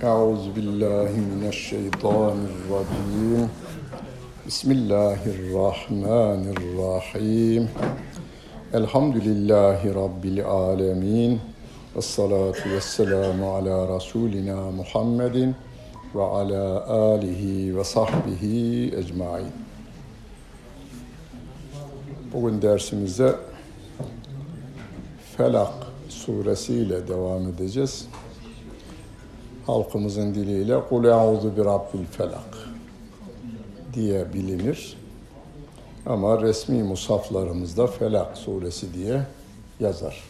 أعوذ بالله من الشيطان الرجيم بسم الله الرحمن الرحيم الحمد لله رب العالمين والصلاة والسلام على رسولنا محمد وعلى آله وصحبه أجمعين Bugün dersimize Felak suresiyle devam edeceğiz. Halkımızın diliyle Kul e'udhu bi rabbil felak diye bilinir. Ama resmi musaflarımızda Felak suresi diye yazar.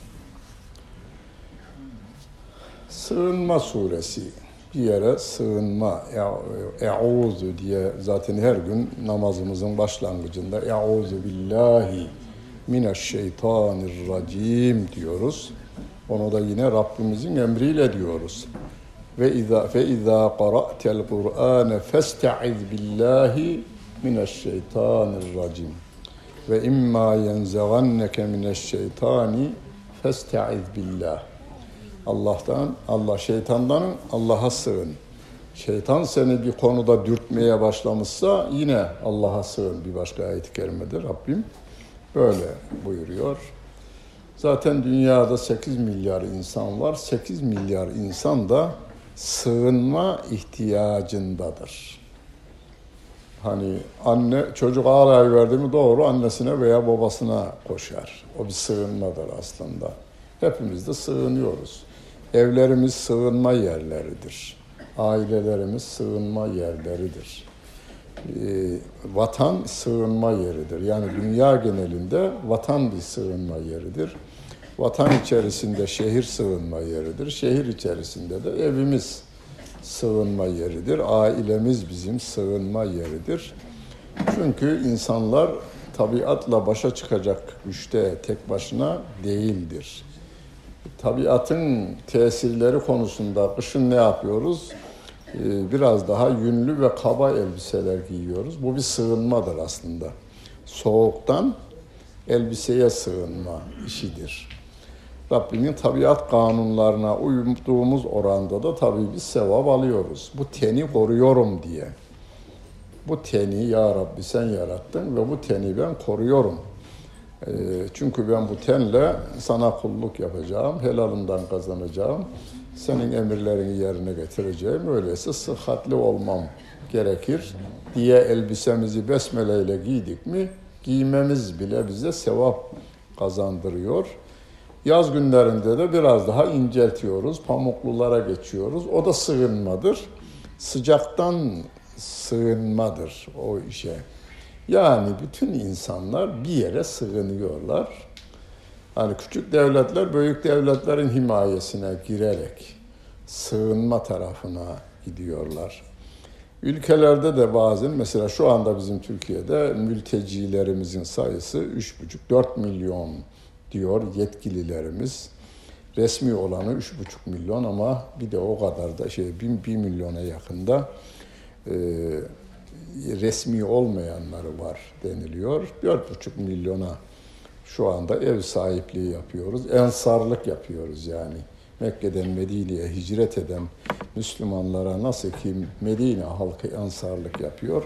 Sığınma suresi. Bir yere sığınma, e'udhu diye zaten her gün namazımızın başlangıcında e'udhu billahi mineşşeytanirracim diyoruz. Onu da yine Rabbimizin emriyle diyoruz. Ve izâ fe izâ qara'tel Kur'âne festaiz billahi mineşşeytanirracim. Ve imma yenzaganneke mineşşeytani festaiz billah. Allah'tan, Allah şeytandan Allah'a sığın. Şeytan seni bir konuda dürtmeye başlamışsa yine Allah'a sığın bir başka ayet-i kerimede Rabbim böyle buyuruyor. Zaten dünyada 8 milyar insan var. 8 milyar insan da sığınma ihtiyacındadır. Hani anne çocuk ağlayı verdi mi doğru annesine veya babasına koşar. O bir sığınmadır aslında. Hepimiz de sığınıyoruz. Evlerimiz sığınma yerleridir. Ailelerimiz sığınma yerleridir. E, vatan sığınma yeridir. Yani dünya genelinde vatan bir sığınma yeridir. Vatan içerisinde şehir sığınma yeridir. Şehir içerisinde de evimiz sığınma yeridir. Ailemiz bizim sığınma yeridir. Çünkü insanlar tabiatla başa çıkacak güçte tek başına değildir. Tabiatın tesirleri konusunda kışın ne yapıyoruz? Biraz daha yünlü ve kaba elbiseler giyiyoruz. Bu bir sığınmadır aslında. Soğuktan elbiseye sığınma işidir. Rabbimin tabiat kanunlarına uyduğumuz oranda da tabii biz sevap alıyoruz. Bu teni koruyorum diye. Bu teni ya Rabbi sen yarattın ve bu teni ben koruyorum. Çünkü ben bu tenle sana kulluk yapacağım, helalından kazanacağım. Senin emirlerini yerine getireceğim. Öyleyse sıhhatli olmam gerekir diye elbisemizi besmeleyle giydik mi giymemiz bile bize sevap kazandırıyor. Yaz günlerinde de biraz daha inceltiyoruz, pamuklulara geçiyoruz. O da sığınmadır. Sıcaktan sığınmadır o işe. Yani bütün insanlar bir yere sığınıyorlar. Hani küçük devletler büyük devletlerin himayesine girerek sığınma tarafına gidiyorlar. Ülkelerde de bazen mesela şu anda bizim Türkiye'de mültecilerimizin sayısı 3,5-4 milyon diyor yetkililerimiz. Resmi olanı 3,5 milyon ama bir de o kadar da şey 1, 1 milyona yakında e, resmi olmayanları var deniliyor. 4,5 milyona şu anda ev sahipliği yapıyoruz. Ensarlık yapıyoruz yani. Mekke'den Medine'ye hicret eden Müslümanlara nasıl ki Medine halkı ensarlık yapıyor.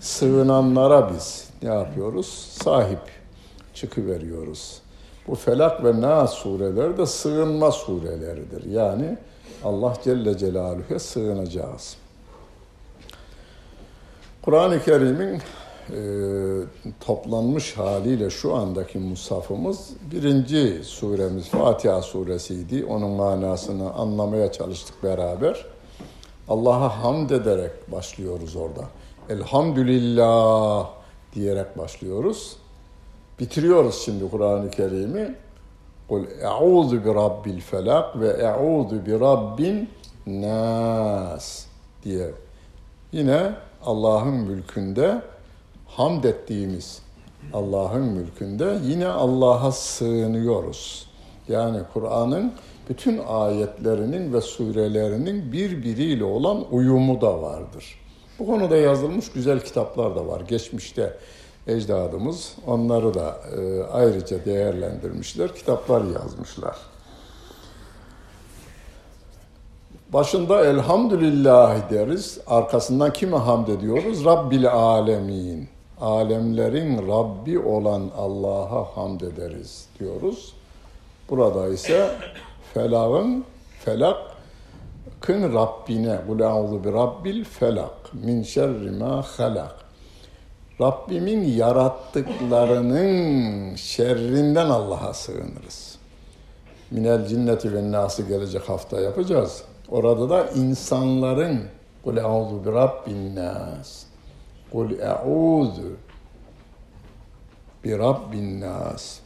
Sığınanlara biz ne yapıyoruz? Sahip çıkıveriyoruz. Bu Felak ve Nas sureleri de sığınma sureleridir. Yani Allah Celle Celaluhu'ya sığınacağız. Kur'an-ı Kerim'in e, toplanmış haliyle şu andaki musafımız birinci suremiz Fatiha suresiydi. Onun manasını anlamaya çalıştık beraber. Allah'a hamd ederek başlıyoruz orada. Elhamdülillah diyerek başlıyoruz. Bitiriyoruz şimdi Kur'an-ı Kerim'i. Kul e'udhu bi rabbil felak ve e'udhu bi rabbin nas diye. Yine Allah'ın mülkünde hamd ettiğimiz Allah'ın mülkünde yine Allah'a sığınıyoruz. Yani Kur'an'ın bütün ayetlerinin ve surelerinin birbiriyle olan uyumu da vardır. Bu konuda yazılmış güzel kitaplar da var. Geçmişte ecdadımız onları da e, ayrıca değerlendirmişler, kitaplar yazmışlar. Başında elhamdülillah deriz. Arkasından kime hamd ediyoruz? Rabbil alemin. Alemlerin Rabbi olan Allah'a hamd ederiz diyoruz. Burada ise felağın, felak kın Rabbine. Kul a'udhu bi rabbil felak. Min şerri ma halak. Rabbimin yarattıklarının şerrinden Allah'a sığınırız. Minel cinneti ve nası gelecek hafta yapacağız. Orada da insanların Kul e'udhu bi rabbin nas. Kul e'udhu bi rabbin nas.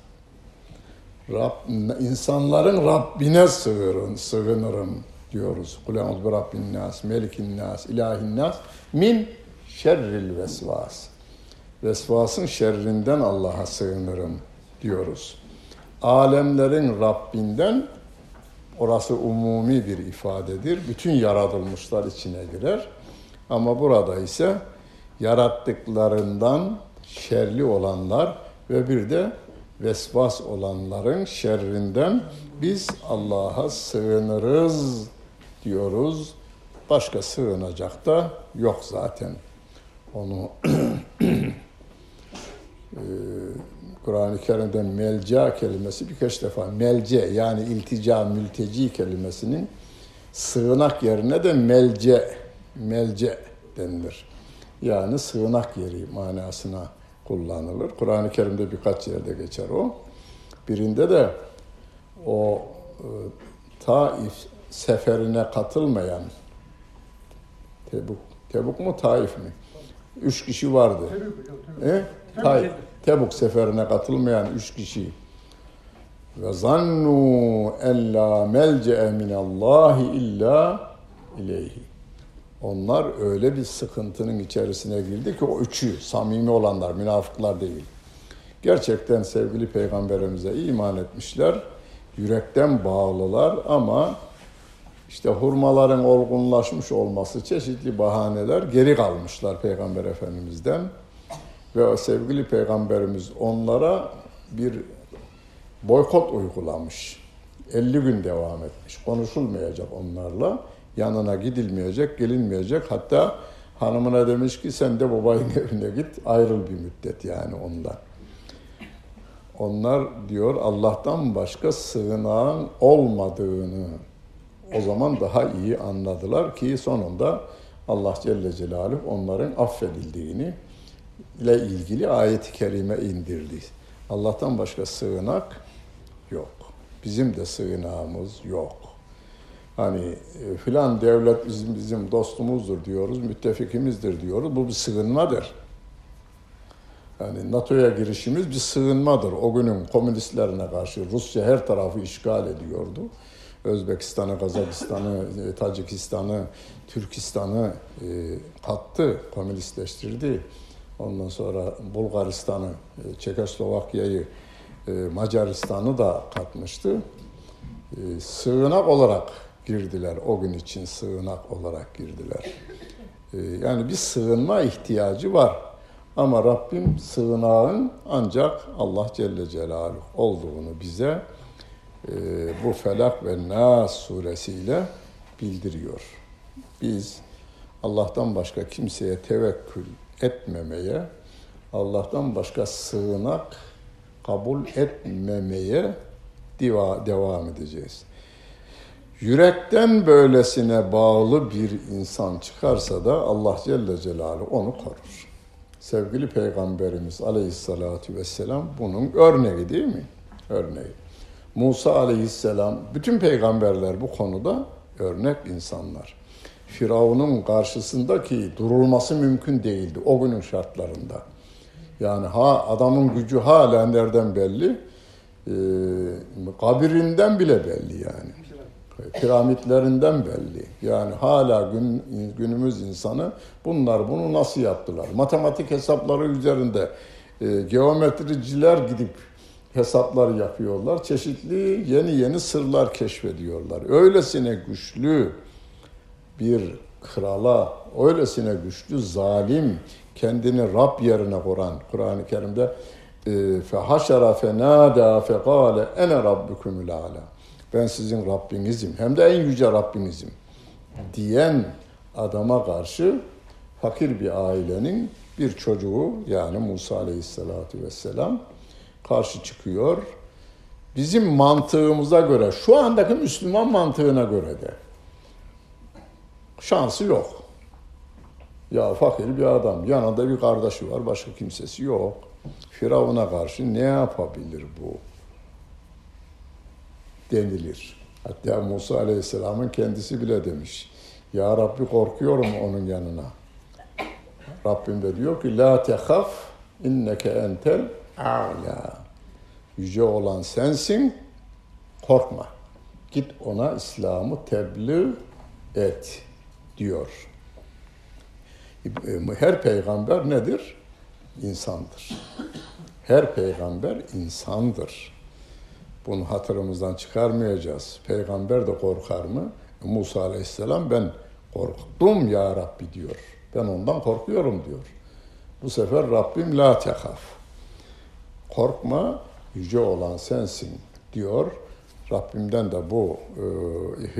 Rab, insanların Rabbine sığırın, sığınırım diyoruz. Kul e'udhu bi rabbin nas, melikin nas, ilahin nas min şerril vesvas. Vesvasın şerrinden Allah'a sığınırım diyoruz. Alemlerin Rabbinden Orası umumi bir ifadedir. Bütün yaratılmışlar içine girer. Ama burada ise yarattıklarından şerli olanlar ve bir de vesvas olanların şerrinden biz Allah'a sığınırız diyoruz. Başka sığınacak da yok zaten. Onu Kur'an-ı Kerim'de melca kelimesi birkaç defa melce yani iltica, mülteci kelimesinin sığınak yerine de melce, melce denilir. Yani sığınak yeri manasına kullanılır. Kur'an-ı Kerim'de birkaç yerde geçer o. Birinde de o e, Taif seferine katılmayan Tebuk, Tebuk mu Taif mi? Üç kişi vardı. Tebuk, Tebuk. E? Taif. Tebuk seferine katılmayan üç kişi ve zannu en la melce'e minallahi illa ileyhi. Onlar öyle bir sıkıntının içerisine girdi ki o üçü samimi olanlar, münafıklar değil. Gerçekten sevgili peygamberimize iman etmişler. Yürekten bağlılar ama işte hurmaların olgunlaşmış olması çeşitli bahaneler geri kalmışlar peygamber efendimizden. Ve sevgili peygamberimiz onlara bir boykot uygulamış. 50 gün devam etmiş. Konuşulmayacak onlarla. Yanına gidilmeyecek, gelinmeyecek. Hatta hanımına demiş ki sen de babayın evine git, ayrıl bir müddet yani ondan. Onlar diyor Allah'tan başka sığınağın olmadığını o zaman daha iyi anladılar ki sonunda Allah Celle Celaluhu onların affedildiğini ile ilgili ayet-i kerime indirdi. Allah'tan başka sığınak yok. Bizim de sığınağımız yok. Hani e, filan devlet bizim, bizim dostumuzdur diyoruz, müttefikimizdir diyoruz. Bu bir sığınmadır. Yani NATO'ya girişimiz bir sığınmadır. O günün komünistlerine karşı Rusya her tarafı işgal ediyordu. Özbekistan'ı, Kazakistan'ı, e, Tacikistan'ı, Türkistan'ı e, kattı, komünistleştirdi. Ondan sonra Bulgaristan'ı, e, Çekoslovakya'yı, e, Macaristan'ı da katmıştı. E, sığınak olarak girdiler. O gün için sığınak olarak girdiler. Yani bir sığınma ihtiyacı var. Ama Rabbim sığınağın ancak Allah Celle Celaluhu olduğunu bize bu Felak ve Nas suresiyle bildiriyor. Biz Allah'tan başka kimseye tevekkül etmemeye, Allah'tan başka sığınak kabul etmemeye diva, devam edeceğiz. Yürekten böylesine bağlı bir insan çıkarsa da Allah Celle Celaluhu onu korur. Sevgili Peygamberimiz Aleyhisselatü Vesselam bunun örneği değil mi? Örneği. Musa Aleyhisselam, bütün peygamberler bu konuda örnek insanlar. Firavun'un karşısındaki durulması mümkün değildi o günün şartlarında. Yani ha adamın gücü hala nereden belli? Ee, kabirinden bile belli yani. Piramitlerinden belli. Yani hala gün, günümüz insanı bunlar bunu nasıl yaptılar? Matematik hesapları üzerinde e, geometriciler gidip hesaplar yapıyorlar. Çeşitli yeni yeni sırlar keşfediyorlar. Öylesine güçlü bir krala öylesine güçlü, zalim, kendini Rab yerine koran Kur'an-ı Kerim'de fehaşara fenada fekale ene rabbukumul ala. Ben sizin Rabbinizim. Hem de en yüce Rabbinizim. diyen adama karşı fakir bir ailenin bir çocuğu yani Musa Aleyhisselatü Vesselam karşı çıkıyor. Bizim mantığımıza göre, şu andaki Müslüman mantığına göre de şansı yok. Ya fakir bir adam, yanında bir kardeşi var, başka kimsesi yok. Firavun'a karşı ne yapabilir bu? Denilir. Hatta Musa Aleyhisselam'ın kendisi bile demiş. Ya Rabbi korkuyorum onun yanına. Rabbim de diyor ki La tehaf inneke entel a'la. Yüce olan sensin, korkma. Git ona İslam'ı tebliğ et diyor. Her peygamber nedir? İnsandır. Her peygamber insandır. Bunu hatırımızdan çıkarmayacağız. Peygamber de korkar mı? Musa Aleyhisselam ben korktum ya Rabbi diyor. Ben ondan korkuyorum diyor. Bu sefer Rabbim la tehaf. Korkma yüce olan sensin diyor. Rabbimden de bu e,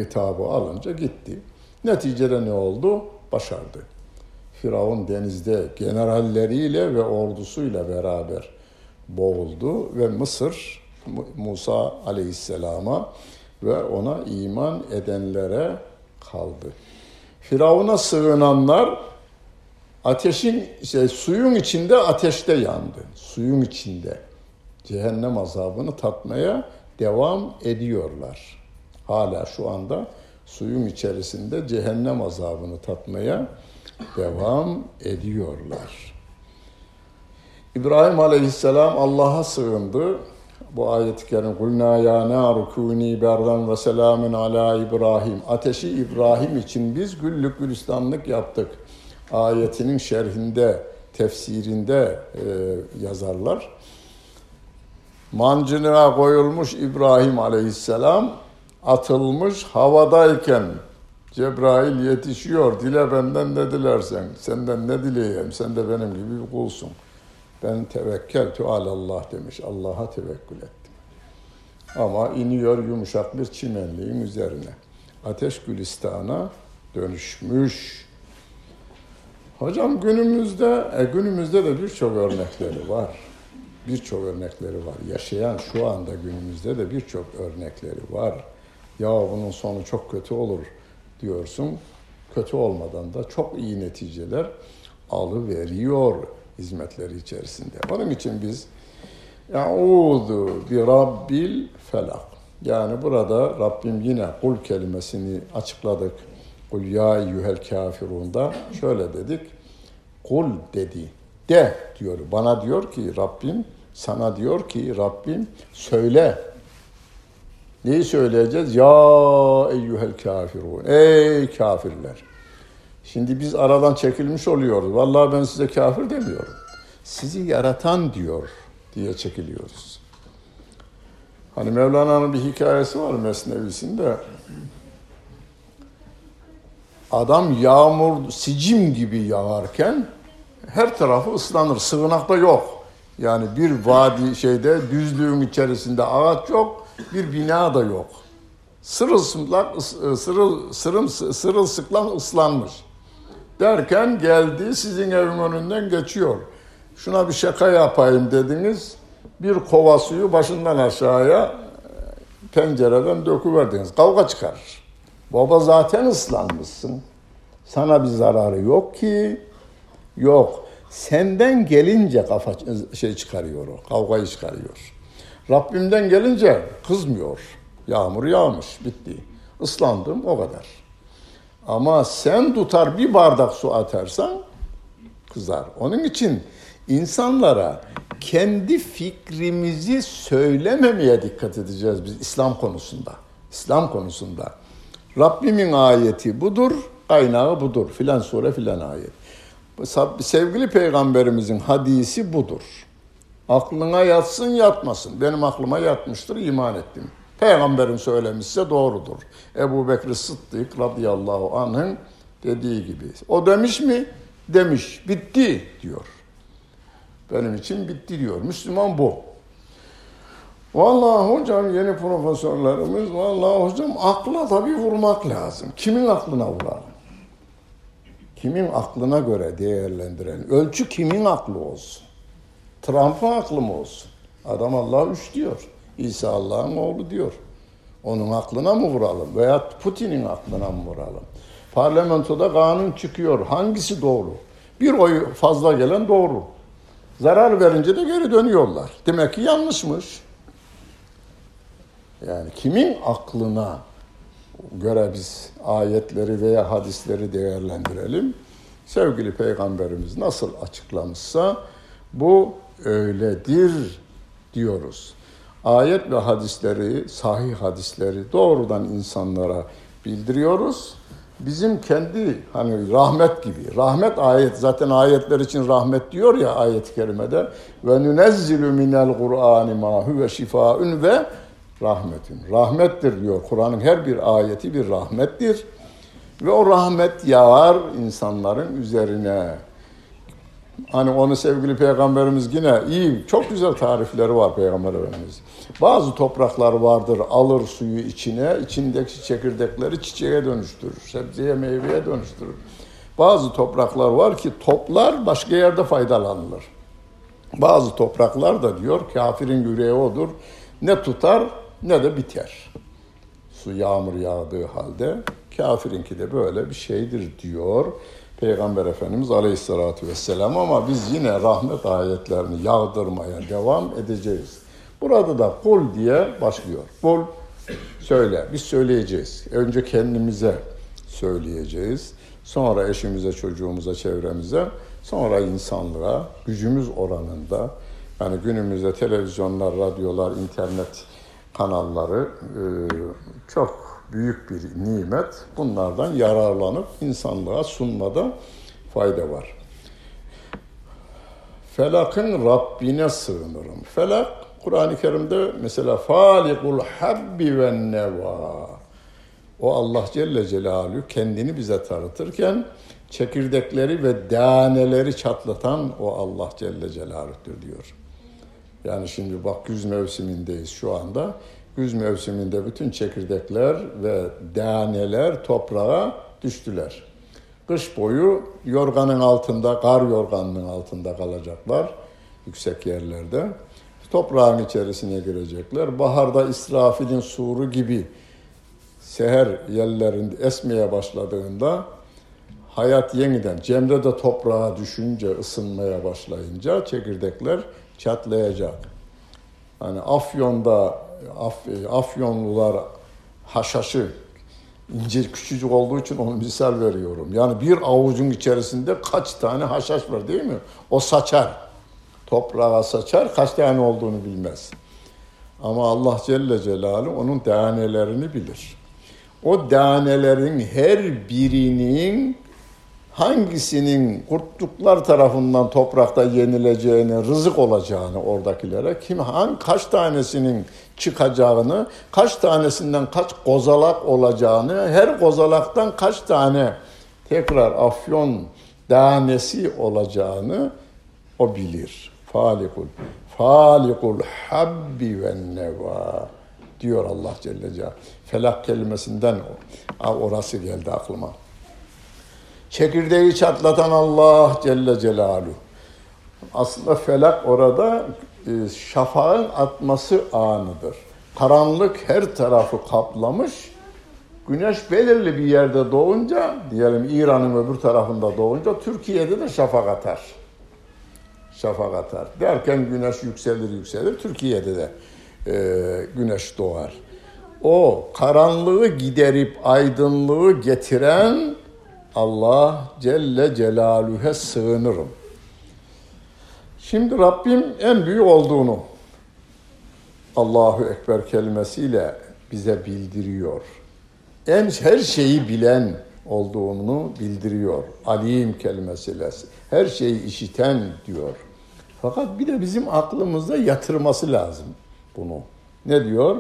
hitabı alınca gitti. Neticede ne oldu? Başardı. Firavun denizde generalleriyle ve ordusuyla beraber boğuldu ve Mısır Musa aleyhisselama ve ona iman edenlere kaldı. Firavun'a sığınanlar ateşin işte suyun içinde ateşte yandı. Suyun içinde cehennem azabını tatmaya devam ediyorlar. Hala şu anda suyun içerisinde cehennem azabını tatmaya devam ediyorlar. İbrahim Aleyhisselam Allah'a sığındı. Bu ayet-i kerim kulna ya naru kuni berdan ve selamun ala İbrahim. Ateşi İbrahim için biz güllük gülistanlık yaptık. Ayetinin şerhinde, tefsirinde e, yazarlar. Mancınığa koyulmuş İbrahim Aleyhisselam atılmış havadayken Cebrail yetişiyor. Dile benden ne dilersen. Senden ne dileyeyim. Sen de benim gibi bir kulsun. Ben tevekkeltü alallah demiş. Allah'a tevekkül ettim. Ama iniyor yumuşak bir çimenliğin üzerine. Ateş Gülistan'a dönüşmüş. Hocam günümüzde, e, günümüzde de birçok örnekleri var. Birçok örnekleri var. Yaşayan şu anda günümüzde de birçok örnekleri var. Ya bunun sonu çok kötü olur diyorsun. Kötü olmadan da çok iyi neticeler alıveriyor hizmetleri içerisinde. Onun için biz Ya'udu bi Rabbil felak. Yani burada Rabbim yine kul kelimesini açıkladık. Kul ya eyyuhel kafirunda şöyle dedik. Kul dedi. De diyor. Bana diyor ki Rabbim, sana diyor ki Rabbim söyle. Neyi söyleyeceğiz? Ya eyyuhel kafirun. Ey kafirler. Şimdi biz aradan çekilmiş oluyoruz. Vallahi ben size kafir demiyorum. Sizi yaratan diyor diye çekiliyoruz. Hani Mevlana'nın bir hikayesi var Mesnevisinde. Adam yağmur sicim gibi yağarken her tarafı ıslanır. Sığınakta yok. Yani bir vadi şeyde düzlüğün içerisinde ağaç yok, bir bina da yok. Sırılsıplak, sırıl, sırım, sırılsıklam ıslanmış. Derken geldi sizin evin önünden geçiyor. Şuna bir şaka yapayım dediniz. Bir kova suyu başından aşağıya pencereden döküverdiniz. Kavga çıkarır. Baba zaten ıslanmışsın. Sana bir zararı yok ki. Yok. Senden gelince kafa şey çıkarıyor o. Kavgayı çıkarıyor. Rabbimden gelince kızmıyor. Yağmur yağmış, bitti. Islandım o kadar. Ama sen tutar bir bardak su atarsan kızar. Onun için insanlara kendi fikrimizi söylememeye dikkat edeceğiz biz İslam konusunda. İslam konusunda. Rabbimin ayeti budur, kaynağı budur. Filan sure filan ayet. Sevgili peygamberimizin hadisi budur. Aklına yatsın yatmasın. Benim aklıma yatmıştır, iman ettim. Peygamberin söylemişse doğrudur. Ebu Bekir Sıddık radıyallahu anh'ın dediği gibi. O demiş mi? Demiş. Bitti diyor. Benim için bitti diyor. Müslüman bu. Vallahi hocam yeni profesörlerimiz, vallahi hocam akla tabii vurmak lazım. Kimin aklına vuralım? Kimin aklına göre değerlendirelim? Ölçü kimin aklı olsun? Trump'ın aklı mı olsun? Adam Allah üç diyor. İsa Allah'ın oğlu diyor. Onun aklına mı vuralım? Veya Putin'in aklına mı vuralım? Parlamentoda kanun çıkıyor. Hangisi doğru? Bir oy fazla gelen doğru. Zarar verince de geri dönüyorlar. Demek ki yanlışmış. Yani kimin aklına göre biz ayetleri veya hadisleri değerlendirelim? Sevgili Peygamberimiz nasıl açıklamışsa bu öyledir diyoruz. Ayet ve hadisleri, sahih hadisleri doğrudan insanlara bildiriyoruz. Bizim kendi hani rahmet gibi, rahmet ayet zaten ayetler için rahmet diyor ya ayet-i kerimede ve nunezzilu minel Kur'ani ma huve şifaun ve rahmetün. Rahmettir diyor. Kur'an'ın her bir ayeti bir rahmettir. Ve o rahmet yağar insanların üzerine. Hani onu sevgili peygamberimiz yine iyi, çok güzel tarifleri var peygamber efendimiz. Bazı topraklar vardır alır suyu içine, içindeki çekirdekleri çiçeğe dönüştürür, sebzeye meyveye dönüştürür. Bazı topraklar var ki toplar başka yerde faydalanılır. Bazı topraklar da diyor kafirin yüreği odur. Ne tutar ne de biter. Su yağmur yağdığı halde kafirinki de böyle bir şeydir diyor. Peygamber Efendimiz Aleyhisselatü Vesselam ama biz yine rahmet ayetlerini yağdırmaya devam edeceğiz. Burada da kul diye başlıyor. Kul söyle, biz söyleyeceğiz. Önce kendimize söyleyeceğiz. Sonra eşimize, çocuğumuza, çevremize, sonra insanlığa gücümüz oranında yani günümüzde televizyonlar, radyolar, internet kanalları e, çok büyük bir nimet. Bunlardan yararlanıp insanlığa sunmada fayda var. Felak'ın Rabbine sığınırım. Felak, Kur'an-ı Kerim'de mesela falikul habbi ve neva. O Allah Celle Celaluhu kendini bize tanıtırken çekirdekleri ve daneleri çatlatan o Allah Celle Celaluhu'dur diyor. Yani şimdi bak güz mevsimindeyiz şu anda. Güz mevsiminde bütün çekirdekler ve daneler toprağa düştüler. Kış boyu yorganın altında, kar yorganının altında kalacaklar yüksek yerlerde. Toprağın içerisine girecekler. Baharda İsrafil'in suru gibi seher yerlerinde esmeye başladığında hayat yeniden Cemre de toprağa düşünce, ısınmaya başlayınca çekirdekler çatlayacak. Hani Afyon'da Af, Afyonlular haşhaşı ince küçücük olduğu için onu misal veriyorum. Yani bir avucun içerisinde kaç tane haşhaş var değil mi? O saçar. Toprağa saçar. Kaç tane olduğunu bilmez. Ama Allah Celle Celaluhu onun tanelerini bilir. O tanelerin her birinin hangisinin kurtluklar tarafından toprakta yenileceğini, rızık olacağını oradakilere, kim hangi kaç tanesinin çıkacağını, kaç tanesinden kaç kozalak olacağını, her kozalaktan kaç tane tekrar afyon tanesi olacağını o bilir. Falikul falikul habbi ve neva diyor Allah Celle Celaluhu. Felak kelimesinden orası geldi aklıma. Çekirdeği çatlatan Allah Celle Celaluhu. Aslında felak orada şafağın atması anıdır. Karanlık her tarafı kaplamış. Güneş belirli bir yerde doğunca, diyelim İran'ın öbür tarafında doğunca Türkiye'de de şafak atar. Şafak atar. Derken güneş yükselir yükselir, Türkiye'de de e, güneş doğar. O karanlığı giderip aydınlığı getiren Allah Celle Celaluhu'ya sığınırım. Şimdi Rabbim en büyük olduğunu Allahu Ekber kelimesiyle bize bildiriyor. En her şeyi bilen olduğunu bildiriyor. Alim kelimesiyle. Her şeyi işiten diyor. Fakat bir de bizim aklımızda yatırması lazım bunu. Ne diyor?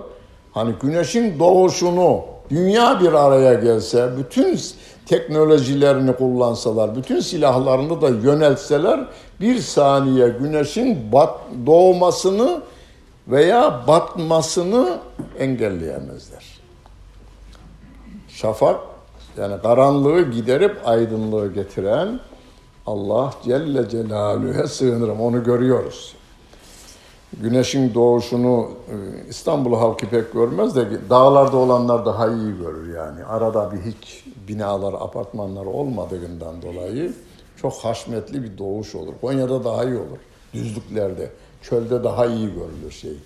Hani güneşin doğuşunu dünya bir araya gelse, bütün teknolojilerini kullansalar, bütün silahlarını da yöneltseler bir saniye güneşin bat, doğmasını veya batmasını engelleyemezler. Şafak yani karanlığı giderip aydınlığı getiren Allah Celle Celaluhu'ya sığınırım. Onu görüyoruz. Güneşin doğuşunu e, İstanbul halkı pek görmez de dağlarda olanlar daha iyi görür yani. Arada bir hiç binalar, apartmanlar olmadığından dolayı çok haşmetli bir doğuş olur. Konya'da daha iyi olur. Düzlüklerde, çölde daha iyi görülür şey.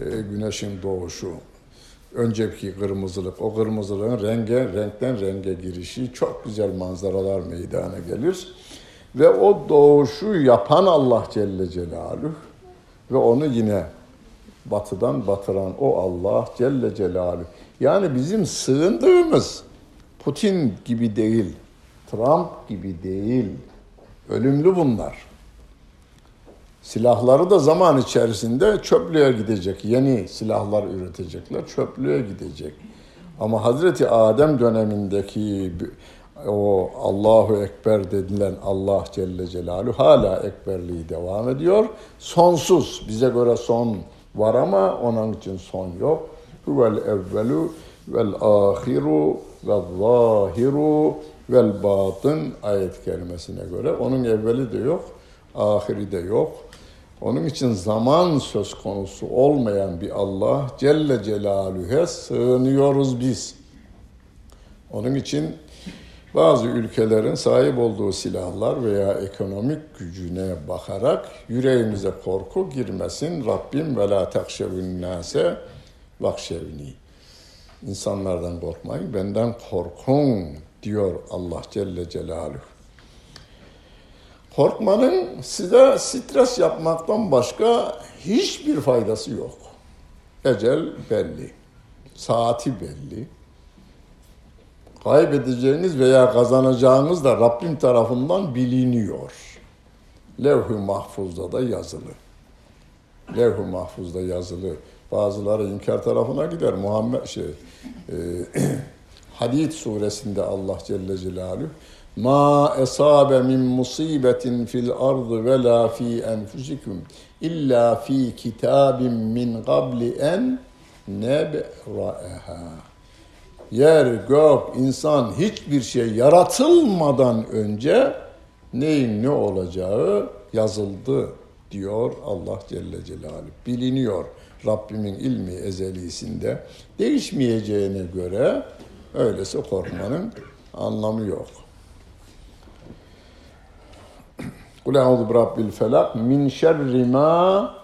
E, güneşin doğuşu. Önceki kırmızılık, o kırmızılığın renge, renkten renge girişi çok güzel manzaralar meydana gelir. Ve o doğuşu yapan Allah Celle Celaluhu ve onu yine batıdan batıran o Allah Celle Celaluhu. Yani bizim sığındığımız Putin gibi değil, Trump gibi değil. Ölümlü bunlar. Silahları da zaman içerisinde çöplüğe gidecek. Yeni silahlar üretecekler, çöplüğe gidecek. Ama Hazreti Adem dönemindeki o Allahu Ekber dedilen Allah Celle Celaluhu hala ekberliği devam ediyor. Sonsuz. Bize göre son var ama onun için son yok. Huvel evvelu vel ahiru vel zahiru vel batın ayet kelimesine göre. Onun evveli de yok, ahiri de yok. Onun için zaman söz konusu olmayan bir Allah Celle Celaluhu'ya sığınıyoruz biz. Onun için bazı ülkelerin sahip olduğu silahlar veya ekonomik gücüne bakarak yüreğimize korku girmesin. Rabbim ve la takşevün nase vakşevni. İnsanlardan korkmayın, benden korkun diyor Allah Celle Celaluhu. Korkmanın size stres yapmaktan başka hiçbir faydası yok. Ecel belli, saati belli. Kaybedeceğiniz veya kazanacağınız da Rabbim tarafından biliniyor. Levh-i Mahfuz'da da yazılı. Levh-i Mahfuz'da yazılı. Bazıları inkar tarafına gider. Muhammed şey e, Hadid suresinde Allah Celle Celaluhu Ma esabe min musibetin fil ardı ve la fi enfusikum illa fi kitabin min qabli en nebra'aha. Yer, gök, insan hiçbir şey yaratılmadan önce neyin ne olacağı yazıldı diyor Allah Celle Celaluhu. Biliniyor Rabbimin ilmi ezelisinde. Değişmeyeceğine göre öylese korkmanın anlamı yok. Kul a'udhu bi rabbil felak min şerri ma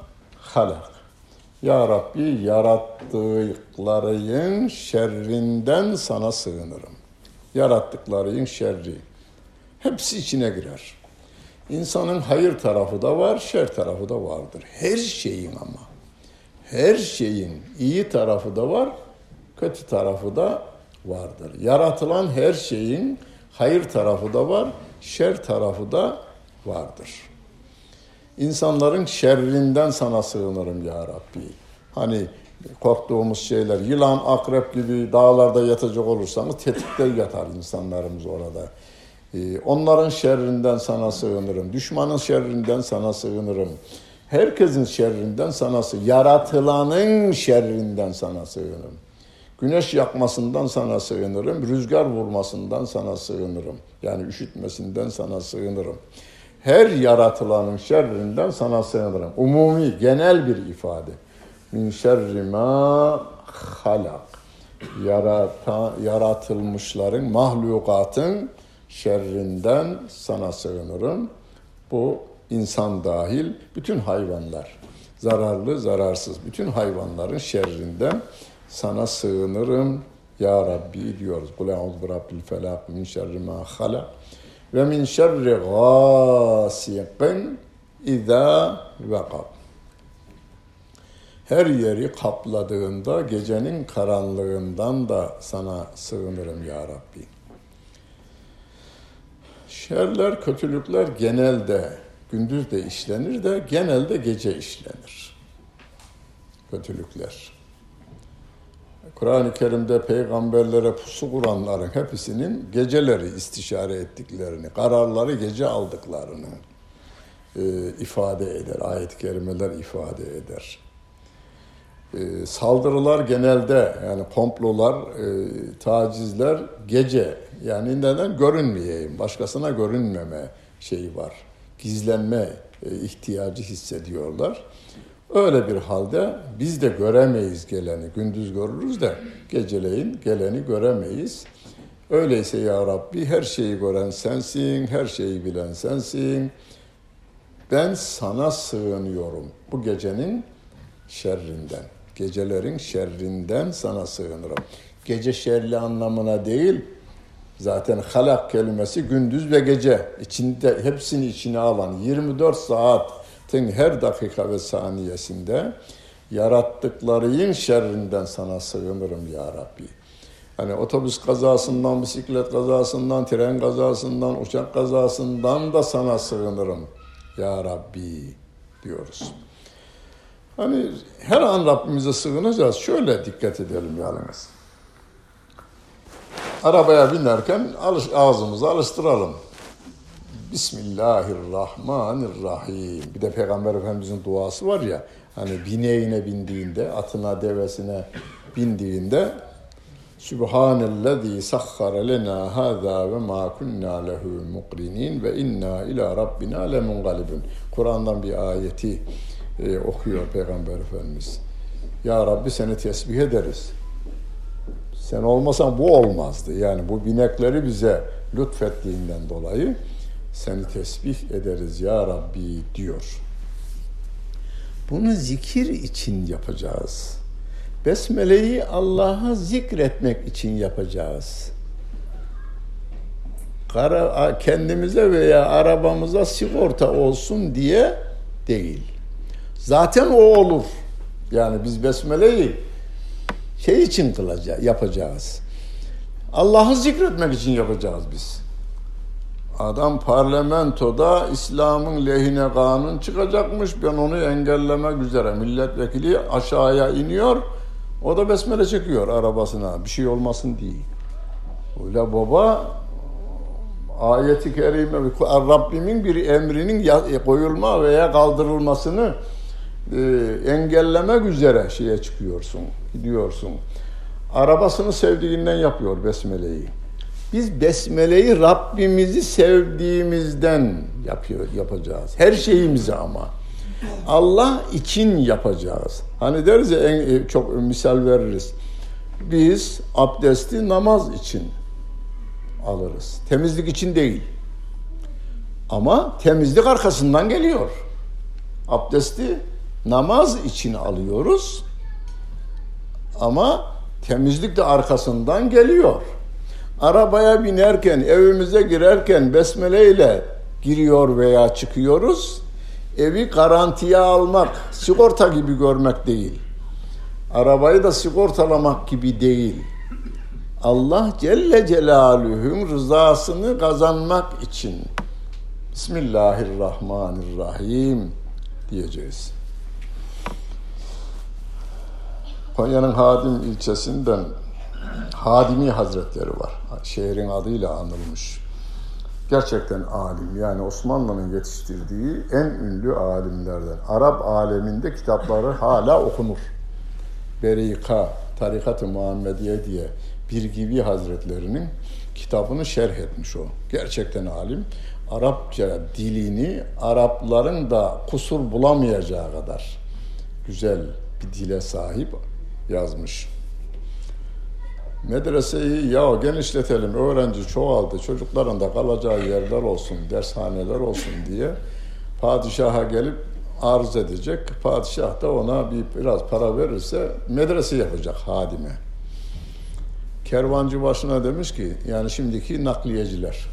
halak. Ya Rabbi yarattıklarının şerrinden sana sığınırım. Yarattıklarının şerri. Hepsi içine girer. İnsanın hayır tarafı da var, şer tarafı da vardır. Her şeyin ama. Her şeyin iyi tarafı da var, kötü tarafı da vardır. Yaratılan her şeyin hayır tarafı da var, şer tarafı da vardır. İnsanların şerrinden sana sığınırım ya Rabbi. Hani korktuğumuz şeyler, yılan, akrep gibi dağlarda yatacak olursanız tetikte yatar insanlarımız orada. Ee, onların şerrinden sana sığınırım. Düşmanın şerrinden sana sığınırım. Herkesin şerrinden sana sığınırım. Yaratılanın şerrinden sana sığınırım. Güneş yakmasından sana sığınırım. Rüzgar vurmasından sana sığınırım. Yani üşütmesinden sana sığınırım her yaratılanın şerrinden sana sığınırım. Umumi, genel bir ifade. Min şerri ma halak. Yarata, yaratılmışların, mahlukatın şerrinden sana sığınırım. Bu insan dahil bütün hayvanlar. Zararlı, zararsız bütün hayvanların şerrinden sana sığınırım. Ya Rabbi diyoruz. Kul e'udhu bi rabbil felak min şerri ma halak ve min şerri gâsiqin izâ vekab. Her yeri kapladığında gecenin karanlığından da sana sığınırım ya Rabbi. Şerler, kötülükler genelde gündüz de işlenir de genelde gece işlenir. Kötülükler. Kur'an-ı Kerim'de peygamberlere pusu kuranların hepsinin geceleri istişare ettiklerini, kararları gece aldıklarını e, ifade eder. Ayet-i kerimeler ifade eder. e, saldırılar genelde yani komplolar, e, tacizler gece yani neden görünmeyeyim, başkasına görünmeme şeyi var. Gizlenme e, ihtiyacı hissediyorlar. Öyle bir halde biz de göremeyiz geleni. Gündüz görürüz de geceleyin geleni göremeyiz. Öyleyse ya Rabbi her şeyi gören sensin, her şeyi bilen sensin. Ben sana sığınıyorum bu gecenin şerrinden. Gecelerin şerrinden sana sığınırım. Gece şerli anlamına değil, zaten halak kelimesi gündüz ve gece içinde hepsini içine alan 24 saatin her dakika ve saniyesinde yarattıklarının şerrinden sana sığınırım ya Rabbi. Hani otobüs kazasından, bisiklet kazasından, tren kazasından, uçak kazasından da sana sığınırım ya Rabbi diyoruz. Hani her an Rabbimize sığınacağız. Şöyle dikkat edelim yalnız. Arabaya binerken alış, ağzımızı alıştıralım. Bismillahirrahmanirrahim. Bir de Peygamber Efendimizin duası var ya. Hani bineğine bindiğinde, atına, devesine bindiğinde Sübhanellezî sahhara lena hâzâ ve mâ kunnâ lehu muqrinin ve inna ila rabbina lemungalibun. Kur'an'dan bir ayeti e, okuyor Peygamber Efendimiz. Ya Rabbi seni tesbih ederiz. Sen olmasan bu olmazdı. Yani bu binekleri bize lütfettiğinden dolayı seni tesbih ederiz ya Rabbi diyor. Bunu zikir için yapacağız. Besmele'yi Allah'a zikretmek için yapacağız. Kara, kendimize veya arabamıza sigorta olsun diye değil. Zaten o olur. Yani biz Besmele'yi şey için kılacağız, yapacağız. Allah'ı zikretmek için yapacağız biz. Adam parlamentoda İslam'ın lehine kanun çıkacakmış. Ben onu engellemek üzere milletvekili aşağıya iniyor. O da besmele çekiyor arabasına. Bir şey olmasın diye. Öyle baba ayeti kerime Rabbimin bir emrinin koyulma veya kaldırılmasını e, engellemek üzere şeye çıkıyorsun, gidiyorsun. Arabasını sevdiğinden yapıyor besmeleyi. Biz besmeleyi Rabbimizi sevdiğimizden yapıyor, yapacağız. Her şeyimizi ama. Allah için yapacağız. Hani deriz ya en e, çok misal veririz. Biz abdesti namaz için alırız. Temizlik için değil. Ama temizlik arkasından geliyor. Abdesti namaz için alıyoruz. Ama temizlik de arkasından geliyor. Arabaya binerken, evimize girerken besmele ile giriyor veya çıkıyoruz. Evi garantiye almak, sigorta gibi görmek değil. Arabayı da sigortalamak gibi değil. Allah Celle Celaluhu'nun rızasını kazanmak için Bismillahirrahmanirrahim diyeceğiz. Konya'nın Hadim ilçesinden Hadimi Hazretleri var. Şehrin adıyla anılmış. Gerçekten alim. Yani Osmanlı'nın yetiştirdiği en ünlü alimlerden. Arap aleminde kitapları hala okunur. Berika, Tarikat-ı Muhammediye diye bir gibi hazretlerinin kitabını şerh etmiş o. Gerçekten alim. Arapça dilini Arapların da kusur bulamayacağı kadar güzel bir dile sahip yazmış. Medreseyi ya genişletelim, öğrenci çoğaldı, çocukların da kalacağı yerler olsun, dershaneler olsun diye padişaha gelip arz edecek. Padişah da ona bir biraz para verirse medrese yapacak hadime. Kervancı başına demiş ki yani şimdiki nakliyeciler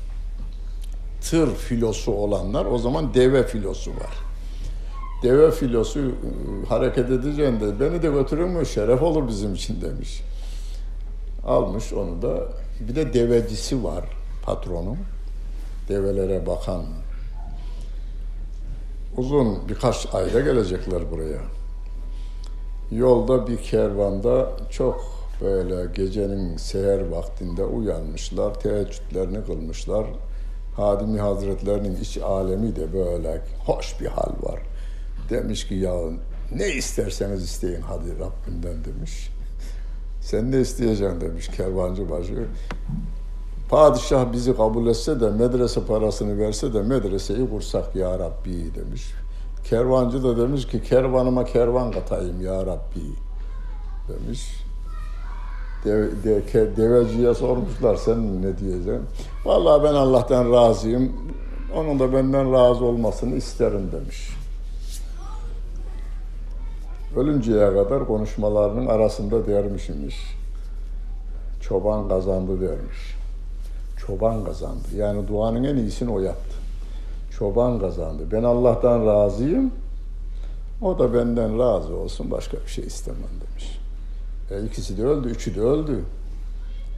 tır filosu olanlar o zaman deve filosu var. Deve filosu ıı, hareket edeceğinde beni de götürür mü şeref olur bizim için demiş. Almış onu da bir de devecisi var patronun. Develere bakan. Uzun birkaç ayda gelecekler buraya. Yolda bir kervanda çok böyle gecenin seher vaktinde uyanmışlar, teheccüdlerini kılmışlar. Hadimi Hazretlerinin iç alemi de böyle hoş bir hal var. Demiş ki ya Ne isterseniz isteyin hadi Rabbimden demiş. Sen ne isteyeceksin demiş kervancı başı. Padişah bizi kabul etse de medrese parasını verse de medreseyi kursak ya Rabbi demiş. Kervancı da demiş ki kervanıma kervan katayım ya Rabbi demiş. Deve, de, deveciye sormuşlar sen ne diyeceksin? Vallahi ben Allah'tan razıyım. Onun da benden razı olmasını isterim demiş. Ölünceye kadar konuşmalarının arasında dermişmiş. Çoban kazandı dermiş. Çoban kazandı. Yani duanın en iyisini o yaptı. Çoban kazandı. Ben Allah'tan razıyım. O da benden razı olsun. Başka bir şey istemem demiş. E, ikisi de öldü. Üçü de öldü.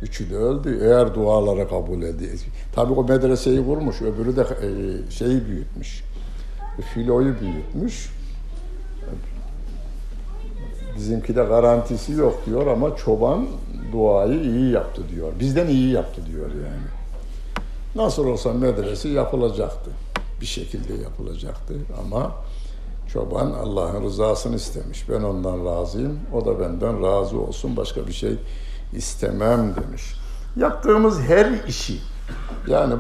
Üçü de öldü. Eğer dualara kabul ediyor. Tabii o medreseyi kurmuş. Öbürü de e, şeyi büyütmüş. Filoyu büyütmüş. Bizimki de garantisi yok diyor ama çoban duayı iyi yaptı diyor. Bizden iyi yaptı diyor yani. Nasıl olsa medrese yapılacaktı. Bir şekilde yapılacaktı ama çoban Allah'ın rızasını istemiş. Ben ondan razıyım, o da benden razı olsun. Başka bir şey istemem demiş. Yaptığımız her işi yani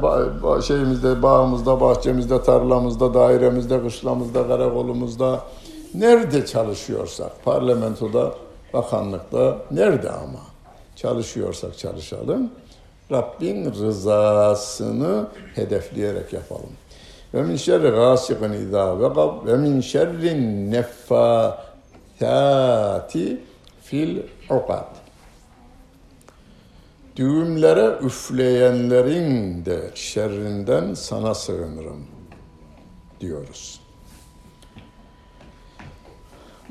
şeyimizde, bağımızda, bahçemizde, tarlamızda, dairemizde, kışlamızda, karakolumuzda nerede çalışıyorsak, parlamentoda, bakanlıkta, nerede ama çalışıyorsak çalışalım. Rabbin rızasını hedefleyerek yapalım. Ve min şerri gasikin izâ vekab ve min şerrin neffâthâti fil ukad. Düğümlere üfleyenlerin de şerrinden sana sığınırım diyoruz.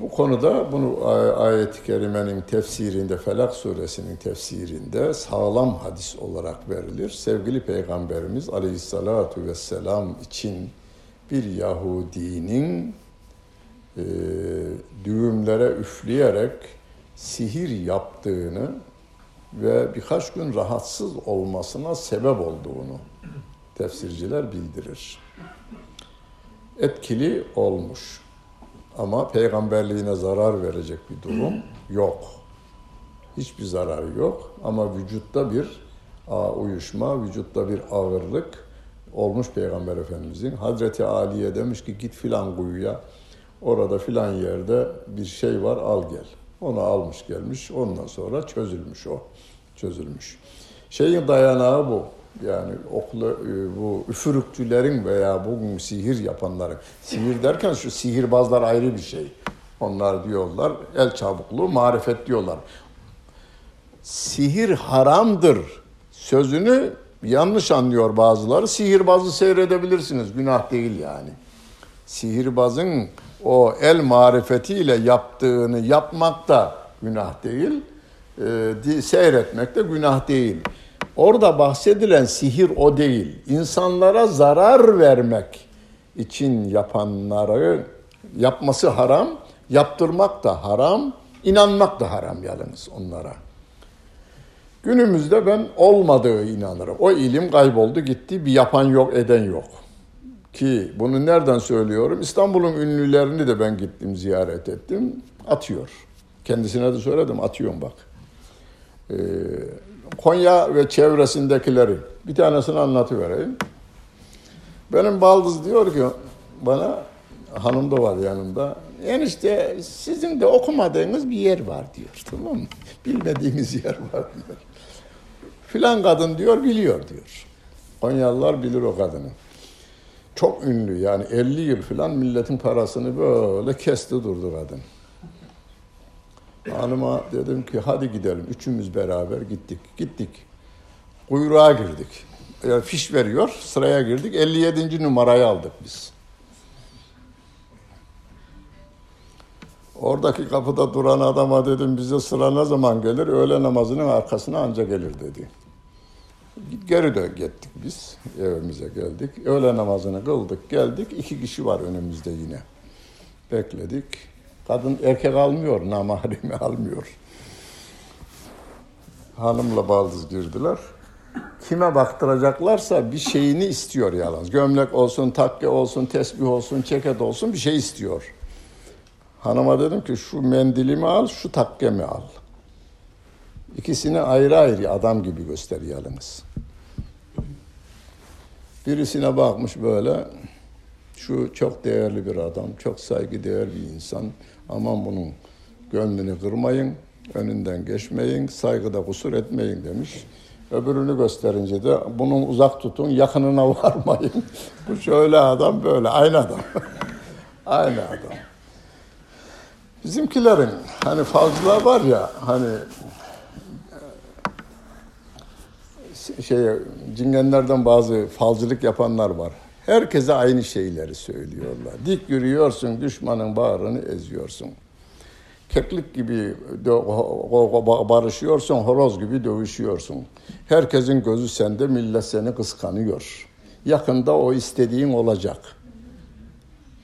Bu konuda bunu ayet-i kerimenin tefsirinde, Felak suresinin tefsirinde sağlam hadis olarak verilir. Sevgili Peygamberimiz aleyhissalatu vesselam için bir Yahudinin e, düğümlere üfleyerek sihir yaptığını ve birkaç gün rahatsız olmasına sebep olduğunu tefsirciler bildirir. Etkili olmuş. Ama peygamberliğine zarar verecek bir durum yok. Hiçbir zararı yok ama vücutta bir uyuşma, vücutta bir ağırlık olmuş Peygamber Efendimizin. Hazreti Ali'ye demiş ki git filan kuyuya, orada filan yerde bir şey var al gel. Onu almış gelmiş, ondan sonra çözülmüş o, çözülmüş. Şeyin dayanağı bu. Yani oklu e, bu üfürükçülerin veya bugün sihir yapanların, sihir derken şu sihirbazlar ayrı bir şey. Onlar diyorlar el çabukluğu, marifet diyorlar. Sihir haramdır sözünü yanlış anlıyor bazıları. Sihirbazı seyredebilirsiniz, günah değil yani. Sihirbazın o el marifetiyle yaptığını yapmak da günah değil, e, seyretmek de günah değil. Orada bahsedilen sihir o değil. İnsanlara zarar vermek için yapanları yapması haram, yaptırmak da haram, inanmak da haram yalnız onlara. Günümüzde ben olmadığı inanırım. O ilim kayboldu gitti, bir yapan yok, eden yok. Ki bunu nereden söylüyorum? İstanbul'un ünlülerini de ben gittim, ziyaret ettim. Atıyor. Kendisine de söyledim, atıyorum bak. Ee, Konya ve çevresindekileri bir tanesini anlatıvereyim. Benim baldız diyor ki bana hanım da var yanında. Enişte sizin de okumadığınız bir yer var diyor. Tamam mı? Bilmediğiniz yer var diyor. Filan kadın diyor biliyor diyor. Konyalılar bilir o kadını. Çok ünlü yani 50 yıl filan milletin parasını böyle kesti durdu kadın. Hanıma dedim ki hadi gidelim. Üçümüz beraber gittik. Gittik. Kuyruğa girdik. Yani fiş veriyor. Sıraya girdik. 57. numarayı aldık biz. Oradaki kapıda duran adama dedim bize sıra ne zaman gelir? Öğle namazının arkasına anca gelir dedi. Geri de gittik biz. Evimize geldik. Öğle namazını kıldık. Geldik. İki kişi var önümüzde yine. Bekledik. Kadın erkek almıyor, namahremi almıyor. Hanımla baldız girdiler. Kime baktıracaklarsa bir şeyini istiyor yalnız. Gömlek olsun, takke olsun, tesbih olsun, ceket olsun bir şey istiyor. Hanıma dedim ki şu mendilimi al, şu takkemi al. İkisini ayrı ayrı adam gibi göster yalnız. Birisine bakmış böyle, şu çok değerli bir adam, çok saygıdeğer bir insan. Aman bunun gönlünü kırmayın, önünden geçmeyin, saygıda kusur etmeyin demiş. Öbürünü gösterince de bunun uzak tutun, yakınına varmayın. Bu şöyle adam, böyle aynı adam. aynı adam. Bizimkilerin hani falcılar var ya hani şey cingenlerden bazı falcılık yapanlar var. Herkese aynı şeyleri söylüyorlar. Dik yürüyorsun, düşmanın bağrını eziyorsun. Keklik gibi barışıyorsun, horoz gibi dövüşüyorsun. Herkesin gözü sende, millet seni kıskanıyor. Yakında o istediğin olacak.